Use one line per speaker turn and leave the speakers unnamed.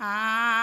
আই